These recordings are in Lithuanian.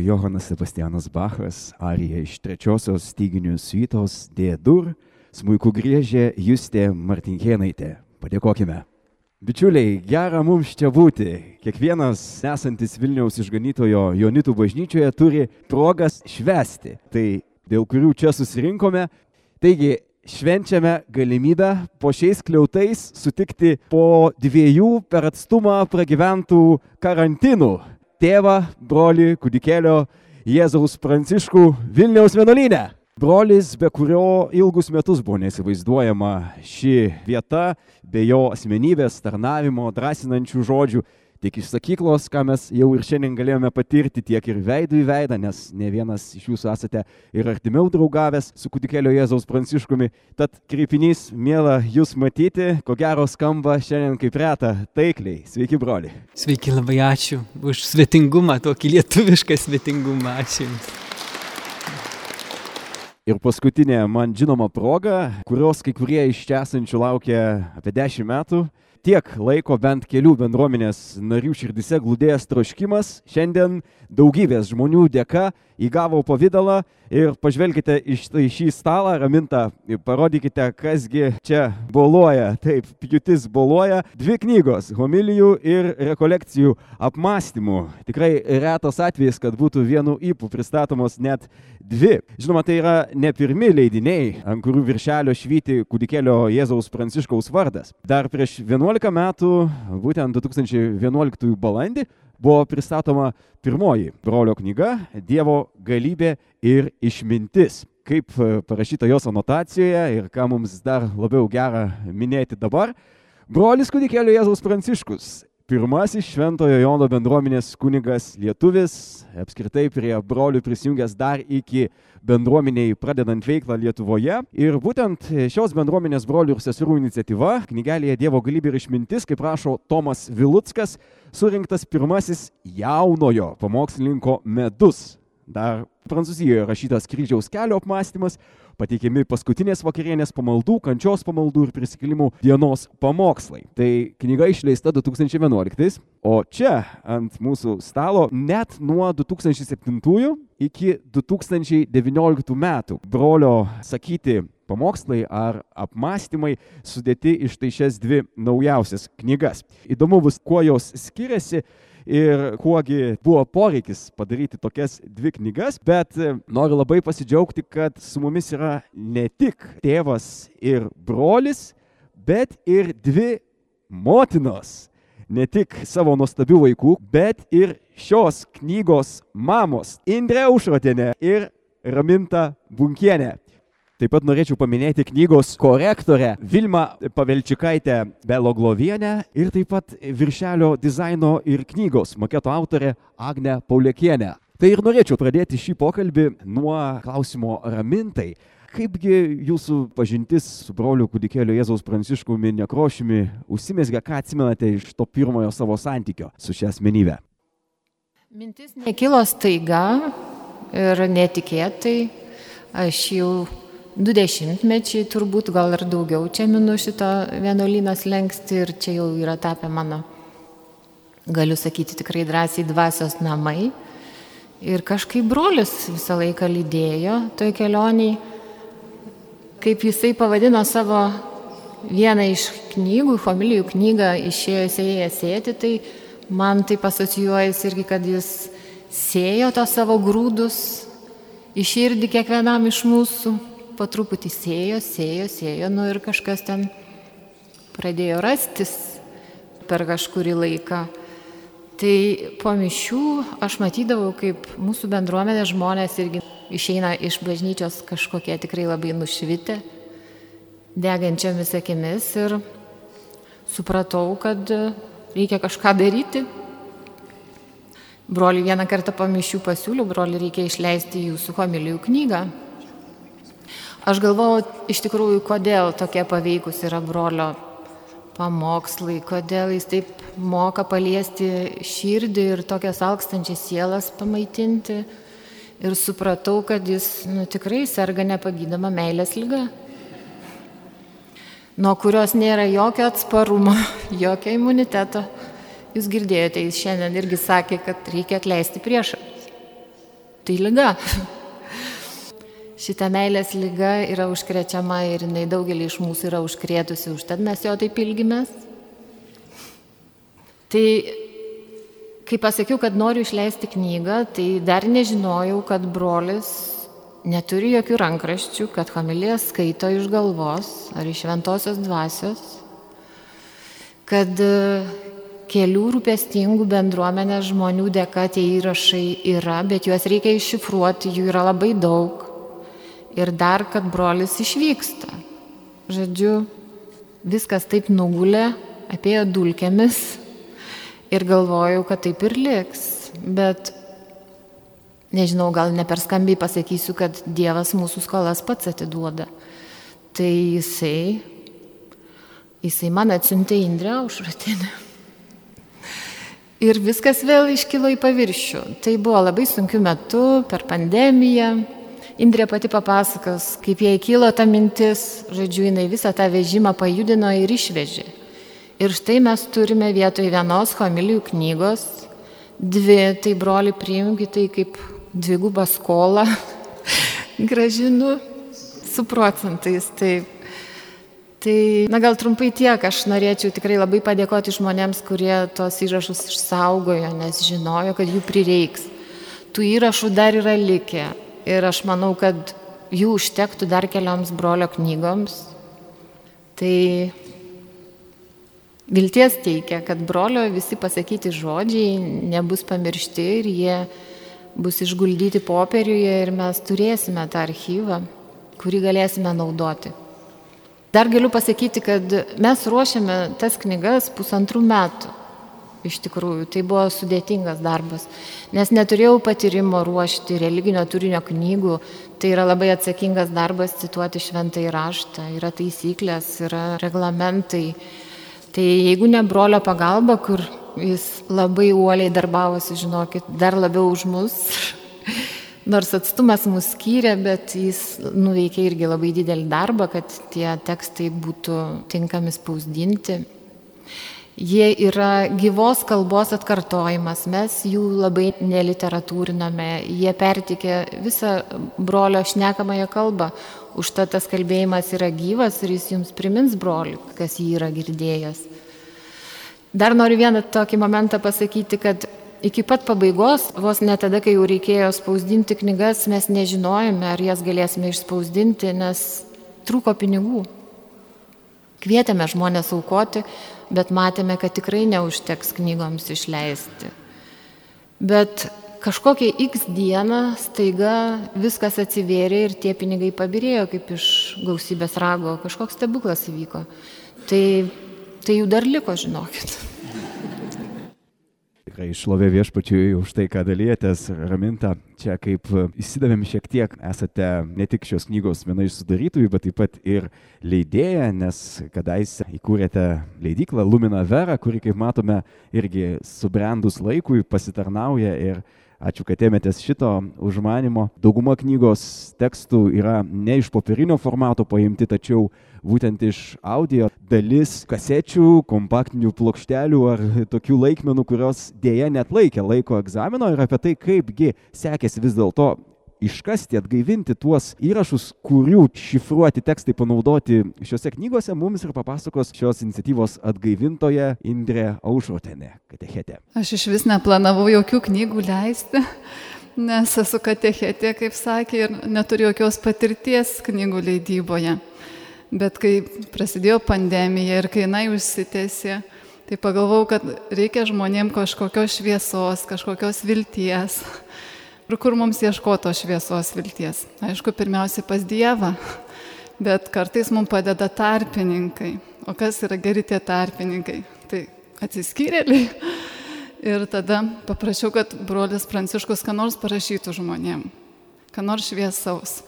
Johanas Sebastianas Bachas, arija iš trečiosios styginių suitos D-dur, smuikų griežė Justė Martinkėnaitė. Padėkokime. Bičiuliai, gera mums čia būti. Kiekvienas esantis Vilniaus išganytojo Jonitų bažnyčioje turi progas švesti. Tai dėl kurių čia susirinkome. Taigi, švenčiame galimybę po šiais kliautais sutikti po dviejų per atstumą pragyventų karantinų tėvą, brolį, kudikėlio Jėzaus Pranciškų Vilniaus vienuolynę. Brolis, be kurio ilgus metus buvo nesivaizduojama ši vieta, be jo asmenybės, tarnavimo, drąsinančių žodžių, tiek iš sakyklos, ką mes jau ir šiandien galėjome patirti, tiek ir veidų į veidą, nes ne vienas iš jūsų esate ir artimiau draugavęs su kudikėlio Jėzaus Pranciškumi. Tad kreipinys, mėla jūs matyti, ko gero skamba šiandien kaip reta, taikliai. Sveiki, broli. Sveiki, labai ačiū už svetingumą, tokį lietuvišką svetingumą. Ačiū Jums. Ir paskutinė man žinoma proga, kurios kai kurie iš čia esančių laukia apie 10 metų, tiek laiko bent kelių bendruomenės narių širdise glūdėjęs troškimas šiandien daugybės žmonių dėka įgavo pavydalą ir pažvelkite iš tai šį stalą, raminta, parodykite, kasgi čia boluoja. Taip, pjūtis boluoja. Dvi knygos - homilijų ir rekolekcijų apmąstymų. Tikrai retas atvejis, kad būtų vienu įpū pristatomos net dvi. Žinoma, tai yra ne pirmi leidiniai, ant kurių viršelio švyti kūdikėlio Jėzaus Pranciškaus vardas. Dar prieš 11 metų, būtent 2011 balandį, buvo pristatoma pirmoji brolio knyga Dievo galybė ir išmintis. Kaip e, parašyta jos anotacijoje ir ką mums dar labiau gera minėti dabar, brolis kūdikėlio Jėzaus Pranciškus pirmasis Šventojo Jono bendruomenės kunigas lietuvis, apskritai prie brolių prisijungęs dar iki bendruomeniai pradedant veiklą Lietuvoje. Ir būtent šios bendruomenės brolių ir seserų iniciatyva, knygelėje Dievo galybė ir išmintis, kaip rašo Tomas Vilutskas, surinktas pirmasis jaunojo pamokslininko medus. Dar Prancūzijoje rašytas kryžiaus kelio apmąstymas, pateikiami paskutinės vakarienės pamaldų, kančios pamaldų ir prisikėlimų dienos pamokslai. Tai knyga išleista 2011, o čia ant mūsų stalo net nuo 2007 iki 2019 metų brolio sakyti pamokslai ar apmąstymai sudėti iš tai šias dvi naujausias knygas. Įdomu bus, kuo jos skiriasi ir kuogi buvo poreikis padaryti tokias dvi knygas, bet e, noriu labai pasidžiaugti, kad su mumis yra ne tik tėvas ir brolis, bet ir dvi motinos. Ne tik savo nuostabių vaikų, bet ir šios knygos mamos Indrė Užrotinė ir Raminta Bunkienė. Taip pat norėčiau paminėti knygos korektorę Vilmą Pavelčikaitę Beloglovienę ir taip pat viršelio dizaino ir knygos maketo autorę Agnę Paulikienę. Tai ir norėčiau pradėti šį pokalbį nuo klausimo ramintai. Kaipgi jūsų pažintis su broliu kūdikėliu Jėzaus Pranciškumi Nekrošiumi užsimesgė, ką atsimenate iš to pirmojo savo santykio su šia asmenybė? Mintis nekilo staiga ir netikėtai. Aš jau du dešimtmečiai turbūt gal ir daugiau čia minu šito vienuolynas lengsti ir čia jau yra tapę mano, galiu sakyti tikrai drąsiai, dvasios namai. Ir kažkaip brolius visą laiką lydėjo toj kelioniai, kaip jisai pavadino savo vieną iš knygų, homilijų knygą išėjo sėjęs sėti, tai man tai asocijuojasi irgi, kad jis sėjo to savo grūdus į širdį kiekvienam iš mūsų po truputį sėjo, sėjo, sėjo, nu ir kažkas ten pradėjo rastis per kažkurį laiką. Tai po mišių aš matydavau, kaip mūsų bendruomenės žmonės irgi išeina iš bažnyčios kažkokie tikrai labai nušvitę, degančiamis akimis ir supratau, kad reikia kažką daryti. Broli vieną kartą po mišių pasiūliau, broli reikia išleisti jūsų homilijų knygą. Aš galvoju iš tikrųjų, kodėl tokie paveikus yra brolio pamokslai, kodėl jis taip moka paliesti širdį ir tokias alkstančias sielas pamaitinti. Ir supratau, kad jis nu, tikrai serga nepagydama meilės lyga, nuo kurios nėra jokio atsparumo, jokio imuniteto. Jūs girdėjote, jis šiandien irgi sakė, kad reikia atleisti priešą. tai lyga. Šitą meilės lyga yra užkrečiama ir jinai daugelį iš mūsų yra užkrėtusi, užtat mes jo taip ilgimės. Tai kai pasakiau, kad noriu išleisti knygą, tai dar nežinojau, kad brolis neturi jokių rankraščių, kad homilija skaito iš galvos ar iš šventosios dvasios, kad kelių rūpestingų bendruomenės žmonių dėka tie įrašai yra, bet juos reikia iššifruoti, jų yra labai daug. Ir dar, kad brolis išvyksta. Žodžiu, viskas taip nugulė, apėjo dulkėmis ir galvojau, kad taip ir liks. Bet nežinau, gal ne per skambiai pasakysiu, kad Dievas mūsų skolas pats atiduoda. Tai jisai, jisai man atsiuntė Indrę Aušratinę. Ir viskas vėl iškilo į paviršių. Tai buvo labai sunkiu metu, per pandemiją. Indrė pati papasakos, kaip jai kilo ta mintis, žodžiu, jinai visą tą vežimą pajudino ir išvežė. Ir štai mes turime vietoj vienos homilijų knygos, dvi, tai broli priimgi tai kaip dvigubą skolą, gražinu su procentais. Taip. Tai, na gal trumpai tiek, aš norėčiau tikrai labai padėkoti žmonėms, kurie tos įrašus išsaugojo, nes žinojo, kad jų prireiks. Tų įrašų dar yra likę ir aš manau, kad jų užtektų dar kelioms brolio knygoms. Tai vilties teikia, kad brolio visi pasakyti žodžiai nebus pamiršti ir jie bus išguldyti popieriuje ir mes turėsime tą archyvą, kurį galėsime naudoti. Dar galiu pasakyti, kad mes ruošiame tas knygas pusantrų metų. Iš tikrųjų, tai buvo sudėtingas darbas, nes neturėjau patyrimo ruošti religinio turinio knygų, tai yra labai atsakingas darbas cituoti šventai raštą, yra taisyklės, yra reglamentai. Tai jeigu ne brolio pagalba, kur jis labai uoliai darbavosi, žinokit, dar labiau už mus, nors atstumas mus skyrė, bet jis nuveikė irgi labai didelį darbą, kad tie tekstai būtų tinkami spausdinti. Jie yra gyvos kalbos atkartojimas, mes jų labai neliteratūriname, jie pertikė visą brolio šnekamąją kalbą, užtat tas kalbėjimas yra gyvas ir jis jums primins broliui, kas jį yra girdėjęs. Dar noriu vieną tokį momentą pasakyti, kad iki pat pabaigos, vos ne tada, kai jau reikėjo spausdinti knygas, mes nežinojome, ar jas galėsime išspausdinti, nes trūko pinigų. Kvietėme žmonės aukoti, bet matėme, kad tikrai neužteks knygoms išleisti. Bet kažkokią X dieną staiga viskas atsivėrė ir tie pinigai pabirėjo kaip iš gausybės rago, kažkoks stebuklas įvyko. Tai, tai jų dar liko, žinokit. Tikrai šlovė viešpačiui už tai, ką dalyjatės, Raminta. Čia kaip įsidavėm šiek tiek, esate ne tik šios knygos viena iš sudarytojų, bet taip pat ir leidėja, nes kadaise įkūrėte leidyklą Lumina Vera, kuri, kaip matome, irgi subrendus laikui pasitarnauja ir Ačiū, kad ėmėtės šito užmanimo. Dauguma knygos tekstų yra ne iš popierinio formato paimti, tačiau būtent iš audio dalis kasečių, kompaktinių plokštelių ar tokių laikmenų, kurios dėja net laikė laiko egzamino ir apie tai, kaipgi sekėsi vis dėlto iškasti, atgaivinti tuos įrašus, kurių šifruoti tekstai panaudoti šiuose knygose, mums ir papasakos šios iniciatyvos atgaivintoja Indrė Aušrotenė, katechetė. Aš iš vis neplanavau jokių knygų leisti, nes esu katechetė, kaip sakė, ir neturiu jokios patirties knygų leidyboje. Bet kai prasidėjo pandemija ir kai jinai užsitėsi, tai pagalvojau, kad reikia žmonėm kažkokios šviesos, kažkokios vilties. Ir kur mums ieškoto šviesos vilties? Aišku, pirmiausia pas Dievą, bet kartais mums padeda tarpininkai. O kas yra geri tie tarpininkai? Tai atsiskyrėliai. Ir tada paprašiau, kad brolis Pranciškus ką nors parašytų žmonėm, ką nors šviesaus.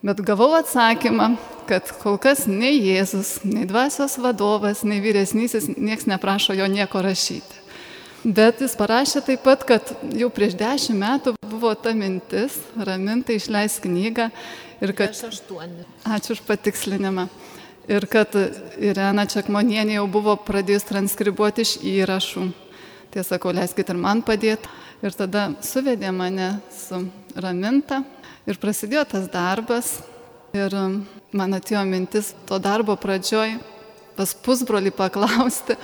Bet gavau atsakymą, kad kol kas nei Jėzus, nei dvasios vadovas, nei vyresnysis nieks neprašo jo nieko rašyti. Bet jis parašė taip pat, kad jau prieš dešimt metų buvo ta mintis, ramintai išleis knygą ir kad... Ačiū už patikslinimą. Ir kad Irena Čekmonienė jau buvo pradėjus transkribuoti iš įrašų. Tiesą sakau, leiskit ir man padėti. Ir tada suvedė mane su raminta ir prasidėjo tas darbas. Ir um, man atėjo mintis to darbo pradžioj pas pusbrolį paklausti,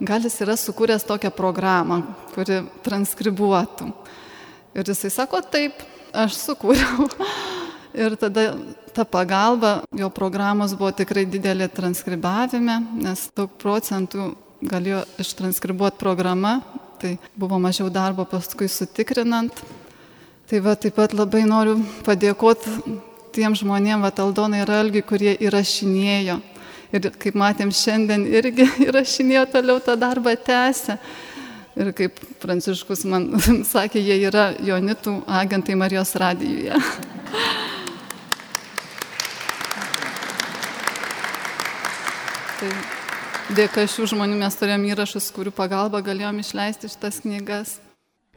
gal jis yra sukūręs tokią programą, kuri transkribuotų. Ir jisai sako, taip, aš sukūriau. Ir tada ta pagalba, jo programos buvo tikrai didelė transkribavime, nes daug procentų galėjo ištranskribuoti programa, tai buvo mažiau darbo paskui sutikrinant. Tai va taip pat labai noriu padėkoti tiem žmonėm, va Aldonai ir Algi, kurie įrašinėjo. Ir kaip matėm šiandien irgi įrašinėjo toliau tą darbą tęsę. Ir kaip Pranciškus man sakė, jie yra Jonitų agentai Marijos radijuje. tai dėka šių žmonių mes turėjom įrašus, kurių pagalba galėjom išleisti šitas knygas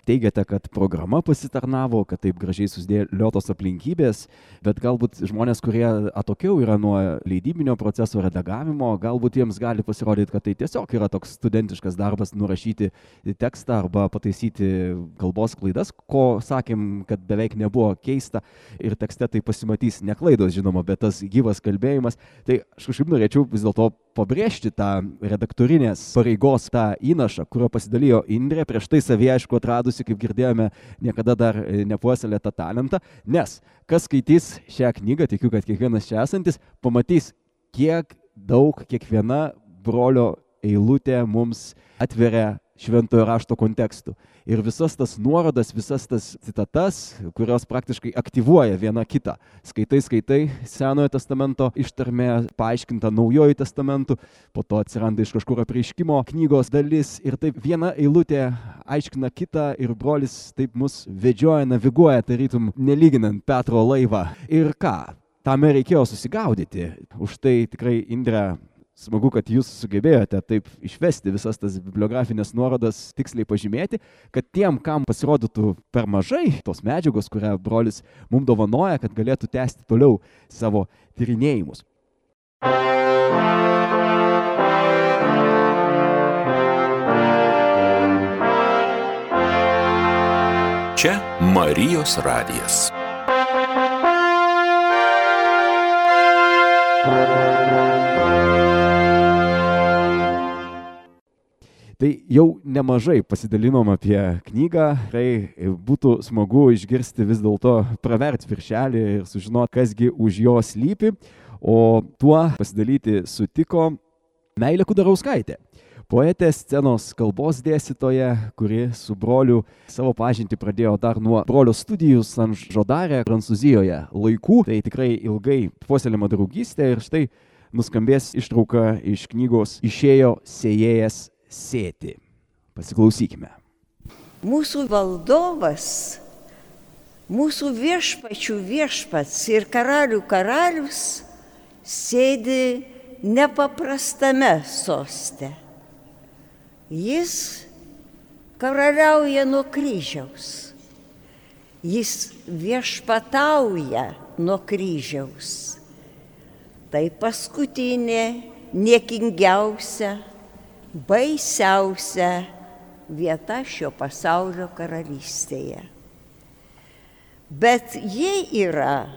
teigiate, kad programa pasitarnavo, kad taip gražiai susidėliotos aplinkybės, bet galbūt žmonės, kurie atokiau yra nuo leidybinio proceso redagavimo, galbūt jiems gali pasirodyti, kad tai tiesiog yra toks studentiškas darbas nurašyti tekstą arba pataisyti kalbos klaidas, ko sakėm, kad beveik nebuvo keista ir tekste tai pasimatys ne klaidos, žinoma, bet tas gyvas kalbėjimas. Tai aš kažkaip norėčiau vis dėlto pabrėžti tą redaktorinės pareigos tą įnašą, kurio pasidalijo Indrė, prieš tai savie aišku atradusi, kaip girdėjome, niekada dar e, nepuoselė tą talentą, nes kas skaitys šią knygą, tikiu, kad kiekvienas čia esantis, pamatys, kiek daug kiekviena brolio eilutė mums atveria šventojo rašto kontekstų. Ir visas tas nuorodas, visas tas citatas, kurios praktiškai aktyvuoja viena kitą. Skaitai, skaitai Senojo testamento ištarmė, paaiškinta Naujojo testamentu, po to atsiranda iš kažkur apreiškimo knygos dalis ir taip viena eilutė aiškina kitą ir brolis taip mus vedžioja, naviguoja, tarytum nelyginant Petro laivą. Ir ką? Tame reikėjo susigaudyti. Už tai tikrai Indrė smagu, kad jūs sugebėjote taip išvesti visas tas bibliografinės nuorodas, tiksliai pažymėti, kad tiem, kam pasirodytų per mažai tos medžiagos, kurią brolis mums dovanoja, kad galėtų tęsti toliau savo tyrinėjimus. Čia Marijos radijas. Tai jau nemažai pasidalinom apie knygą, tai būtų smagu išgirsti vis dėlto pravert viršelį ir sužinoti, kasgi už jo slypi, o tuo pasidalyti sutiko Meilė Kudarauskaitė. Poetė scenos kalbos dėstytoja, kuri su broliu savo pažinti pradėjo dar nuo brolio studijų San Žodarė, Prancūzijoje laikų. Tai tikrai ilgai puoselėma draugystė ir štai nuskambės ištrauka iš knygos Išėjo sėjėjas sėti. Pasiklausykime. Mūsų valdovas, mūsų viešpačių viešpats ir karalių karalius sėdi nepaprastame soste. Jis karaliauja nuo kryžiaus. Jis viešpatauja nuo kryžiaus. Tai paskutinė, niekingiausia baisiausia vieta šio pasaulio karalystėje. Bet ji yra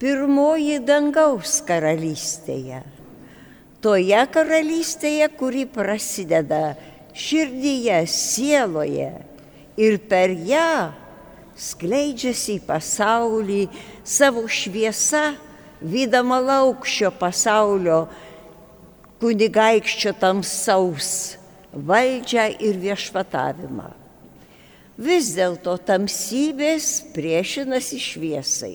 pirmoji dangaus karalystėje. Toje karalystėje, kuri prasideda širdyje, sieloje ir per ją skleidžiasi į pasaulį savo šviesa, vydama laukščio pasaulio kunigaikščio tamsaus valdžią ir viešpatavimą. Vis dėlto tamsybės priešinasi šviesai.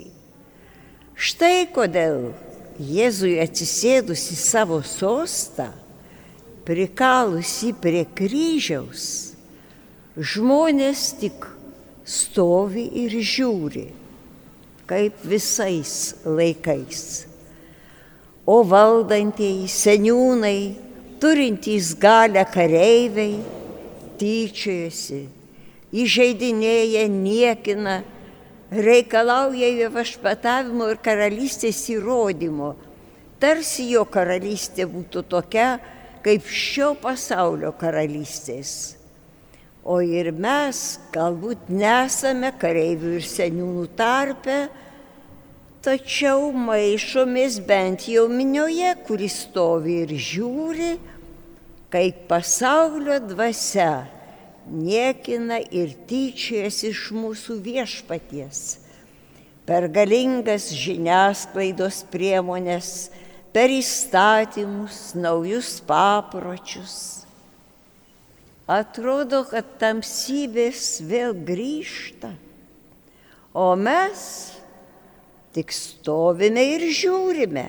Štai kodėl Jėzui atsisėdus į savo sostą, prikalusi prie kryžiaus, žmonės tik stovi ir žiūri, kaip visais laikais o valdantieji seniūnai, turintys galę kareiviai, tyčiojasi, įžeidinėja, niekina, reikalauja jo vašpatavimo ir karalystės įrodymo, tarsi jo karalystė būtų tokia, kaip šio pasaulio karalystės. o ir mes galbūt nesame kareivių ir seniūnų tarpe, tačiau maišomės bent jau minioje, kuris stovi ir žiūri, kaip pasaulio dvasia niekina ir tyčiasi iš mūsų viešpaties per galingas žiniasklaidos priemonės, per įstatymus, naujus papročius. Atrodo, kad tamsybės vėl grįžta, o mes tik stovime ir žiūrime.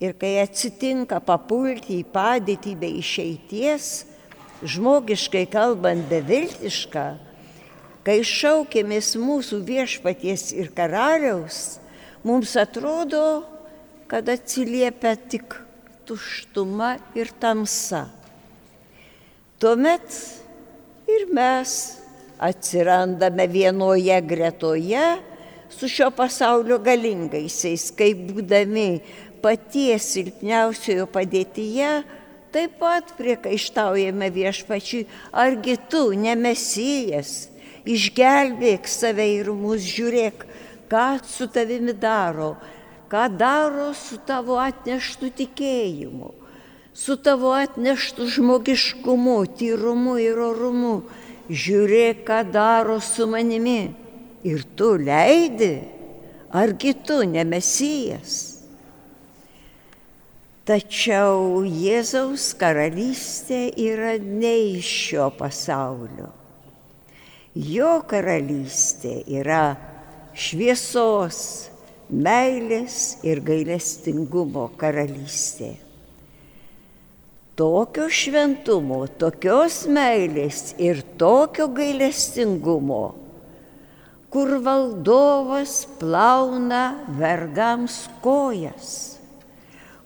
Ir kai atsitinka papulti į padėtį be išeities, žmogiškai kalbant beviltišką, kai šaukėmės mūsų viešpaties ir karaliaus, mums atrodo, kad atsiliepia tik tuštuma ir tamsa. Tuomet ir mes atsirandame vienoje gretoje su šio pasaulio galingaisiais, kaip būdami paties silpniausiojo padėtyje, taip pat priekaištaujame viešpačiui, argi tu nemesijas, išgelbėk save ir mus žiūrėk, ką su tavimi daro, ką daro su tavo atneštų tikėjimu, su tavo atneštų žmogiškumu, tyrumu ir orumu. Žiūrėk, ką daro su manimi. Ir tu leidi, argi tu nemesijas. Tačiau Jėzaus karalystė yra ne iš šio pasaulio. Jo karalystė yra šviesos, meilės ir gailestingumo karalystė. Tokio šventumo, tokios meilės ir tokio gailestingumo, kur valdovas plauna vergams kojas,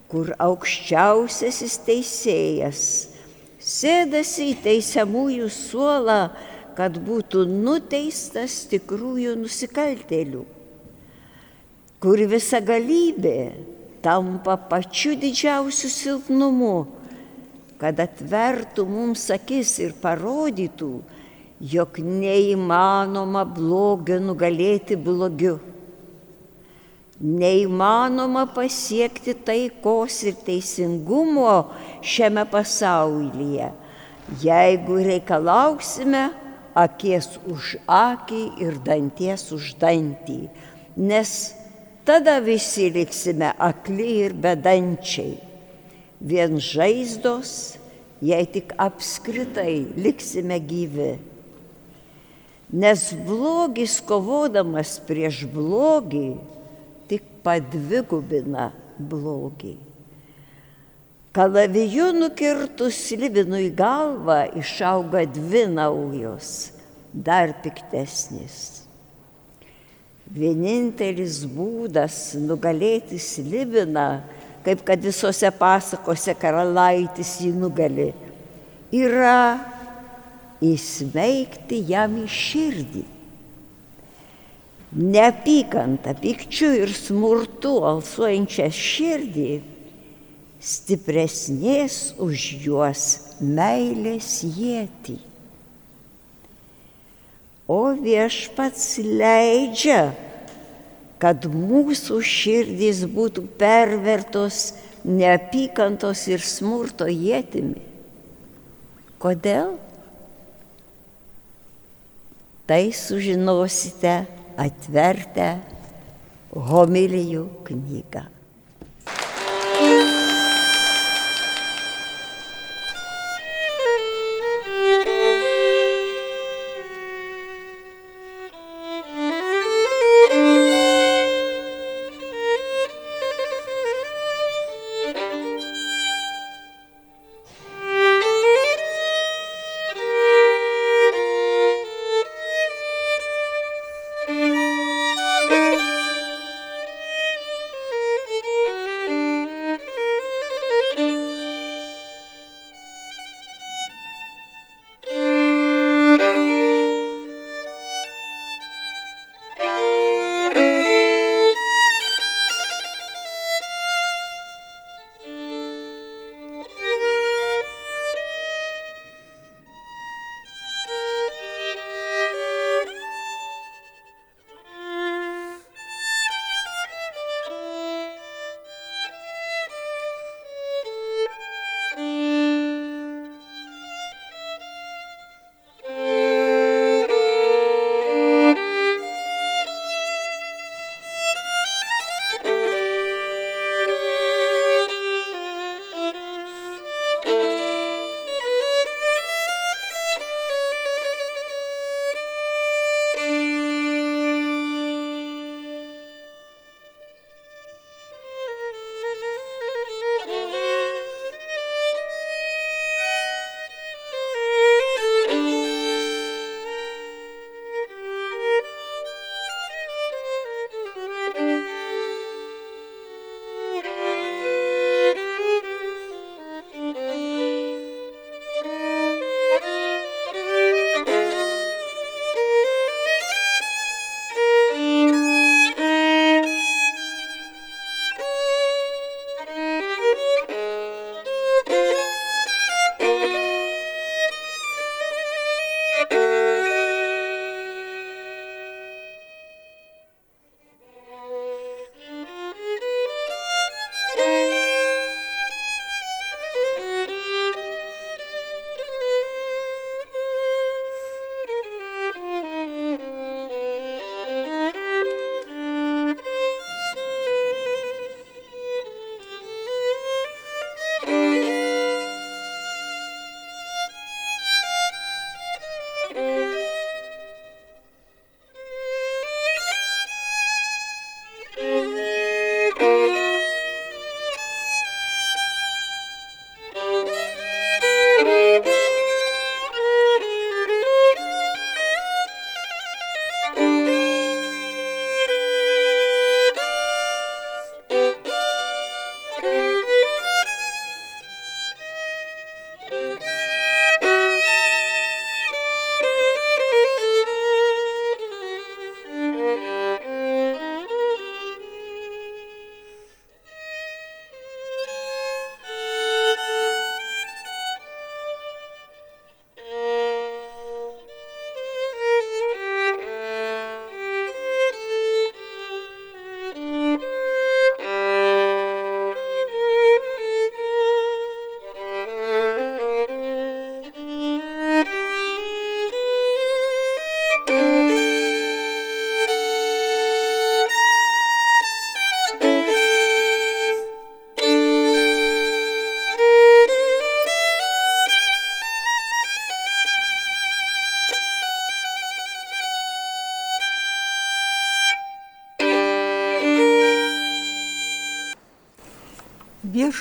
kur aukščiausiasis teisėjas sėdasi į teisiamųjų suolą, kad būtų nuteistas tikrųjų nusikaltėlių, kur visa galybė tampa pačiu didžiausiu silpnumu, kad atvertų mums akis ir parodytų, jog neįmanoma blogio nugalėti blogiu. Neįmanoma pasiekti taikos ir teisingumo šiame pasaulyje, jeigu reikalauksime akies už akį ir danties už dantį, nes tada visi liksime akli ir bedančiai. Vien žaizdos, jei tik apskritai liksime gyvi. Nes blogis kovodamas prieš blogį tik padvigubina blogį. Kalaviju nukirtus Libinui galvą išauga dvi naujos, dar piktesnis. Vienintelis būdas nugalėti Slibiną, kaip kad visose pasakose karalaitis jį nugali, yra įsmeigti jam į širdį. Neapykanta, pikčių ir smurtų alsuojančią širdį stipresnės už juos meilės jėti. O viešpats leidžia, kad mūsų širdys būtų pervertos neapykantos ir smurto jėtimi. Kodėl? Tai sužinosite atvertę homilijų knygą.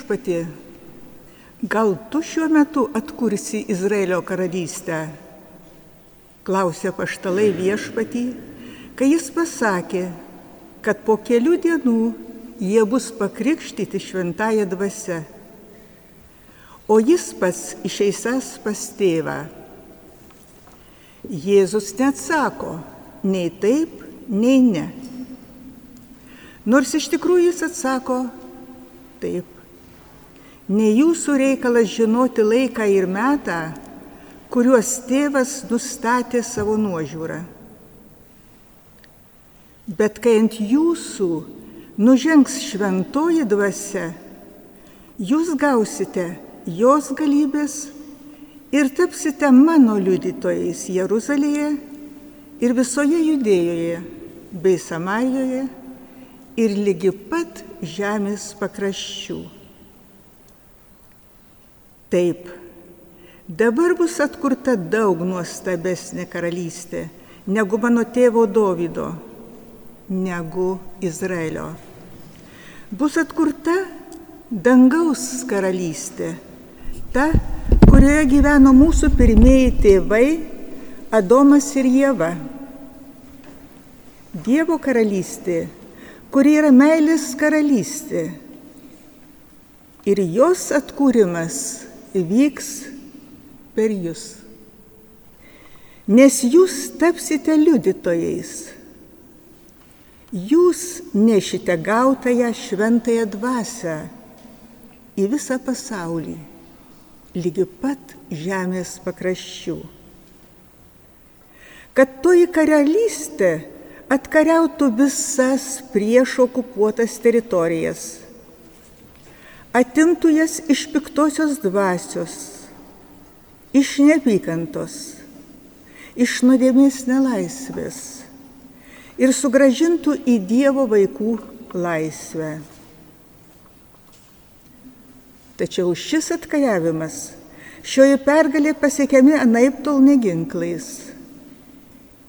Viešpatė, gal tu šiuo metu atkursi Izraelio karalystę? Klausė paštalai viešpatį, kai jis pasakė, kad po kelių dienų jie bus pakrikštyti šventąją dvasę. O jis pats išeisas pas tėvą. Jėzus neatsako nei taip, nei ne. Nors iš tikrųjų jis atsako taip. Ne jūsų reikalas žinoti laiką ir metą, kuriuos tėvas nustatė savo nuožiūrą. Bet kai ant jūsų nužengs šventoji dvasia, jūs gausite jos galybės ir tapsite mano liudytojais Jeruzalėje ir visoje judėjoje bei Samarijoje ir lygi pat žemės pakraščių. Taip, dabar bus atkurta daug nuostabesnė karalystė negu mano tėvo Dovido, negu Izraelio. Bus atkurta dangaus karalystė, ta, kurioje gyveno mūsų pirmieji tėvai Adomas ir Jėva. Dievo karalystė, kuri yra meilės karalystė. Ir jos atkūrimas vyks per jūs. Nes jūs tapsite liudytojais. Jūs nešite gautąją šventąją dvasę į visą pasaulį, lygi pat žemės pakraščių. Kad toji karalystė atkariautų visas prieš okupuotas teritorijas, atimtų jas iš piktosios dvasios, iš neapykantos, iš nuodėmės nelaisvės ir sugražintų į Dievo vaikų laisvę. Tačiau šis atkariavimas, šioji pergalė pasiekiami anaip tol neginklais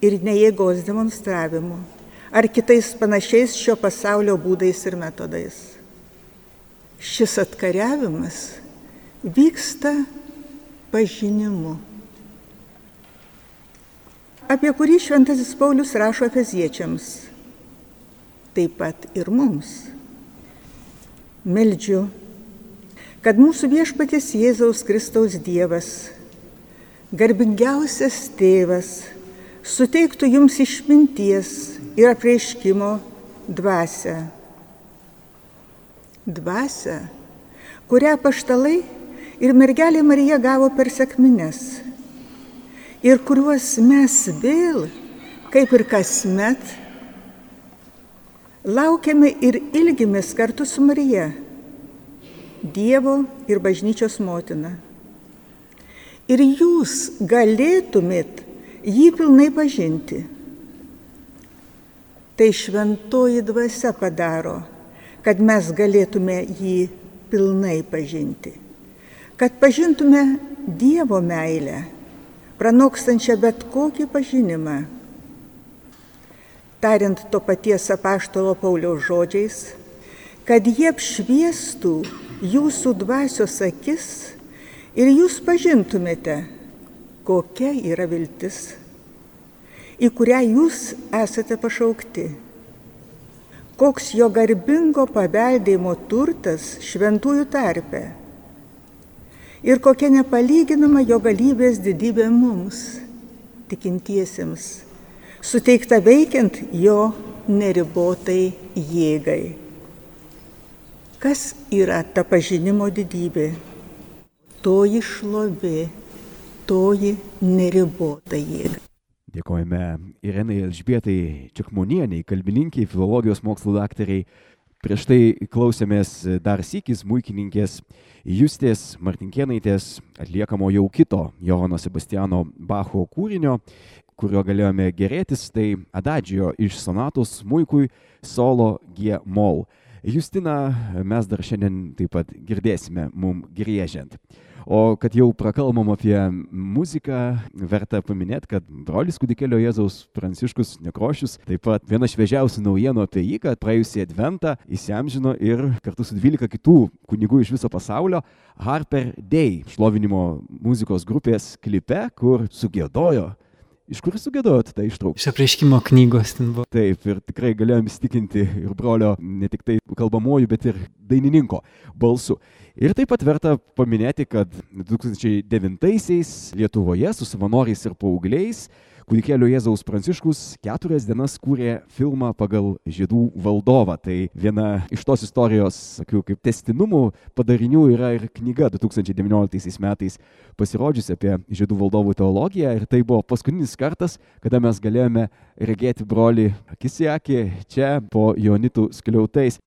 ir ne jėgos demonstravimu ar kitais panašiais šio pasaulio būdais ir metodais. Šis atkariavimas vyksta pažinimu, apie kurį šventasis Paulius rašo efeziečiams, taip pat ir mums. Meldžiu kad mūsų viešpatės Jėzaus Kristaus Dievas, garbingiausias tėvas, suteiktų jums išminties ir apreiškimo dvasę. Dvasę, kurią paštalai ir mergelė Marija gavo per sekmines ir kuriuos mes vėl, kaip ir kasmet, laukiame ir ilgimės kartu su Marija Dievo ir bažnyčios motina. Ir jūs galėtumėt jį pilnai pažinti. Tai šventoji dvasia padaro, kad mes galėtume jį pilnai pažinti. Kad pažintume Dievo meilę, pranokstančią bet kokį pažinimą. Tariant to paties apaštalo Pauliaus žodžiais, kad jie apšviestų jūsų dvasios akis ir jūs pažintumėte, kokia yra viltis, į kurią jūs esate pašaukti, koks jo garbingo paveldėjimo turtas šventųjų tarpe ir kokia nepalyginama jo galybės didybė mums, tikintiesiems, suteikta veikiant jo neribotai jėgai. Kas yra ta pažinimo didybė? Toji šlovė, toji neribota jėga. Dėkojame Irenai Elžbietai Čekmonieniai, kalbininkiai, filologijos mokslo daktariai. Prieš tai klausėmės dar sykis mūkininkės Justės Martinkienaitės atliekamo jau kito Johano Sebastiano Bacho kūrinio, kurio galėjome gerėtis, tai Adadžio iš sonatos mūkui solo G mol. Justiną mes dar šiandien taip pat girdėsime mum griežiant. O kad jau prakalbam apie muziką, verta paminėti, kad brolis kūdikėlio Jėzaus Pranciškus Nekrošius, taip pat viena šviežiausių naujienų apie jį, kad praėjusį adventą įsiamžino ir kartu su 12 kitų kunigų iš viso pasaulio Harper Day šlovinimo muzikos grupės klipe, kur sugėdojo Iš kur sugėdojot tą ištrauką? Iš apreiškimo knygos ten buvo. Taip, ir tikrai galėjom įstikinti ir brolio ne tik tai kalbamojų, bet ir dainininko balsu. Ir taip pat verta paminėti, kad 2009-aisiais Lietuvoje su savanoriais ir paaugliais kūdikėlio Jėzaus Pranciškus keturias dienas kūrė filmą pagal žydų valdovą. Tai viena iš tos istorijos, sakiau, kaip testinumų padarinių yra ir knyga 2019 metais pasirodžiusi apie žydų valdovų teologiją. Ir tai buvo paskutinis kartas, kada mes galėjome regėti brolį akis į akį čia po Jonitų skliautais.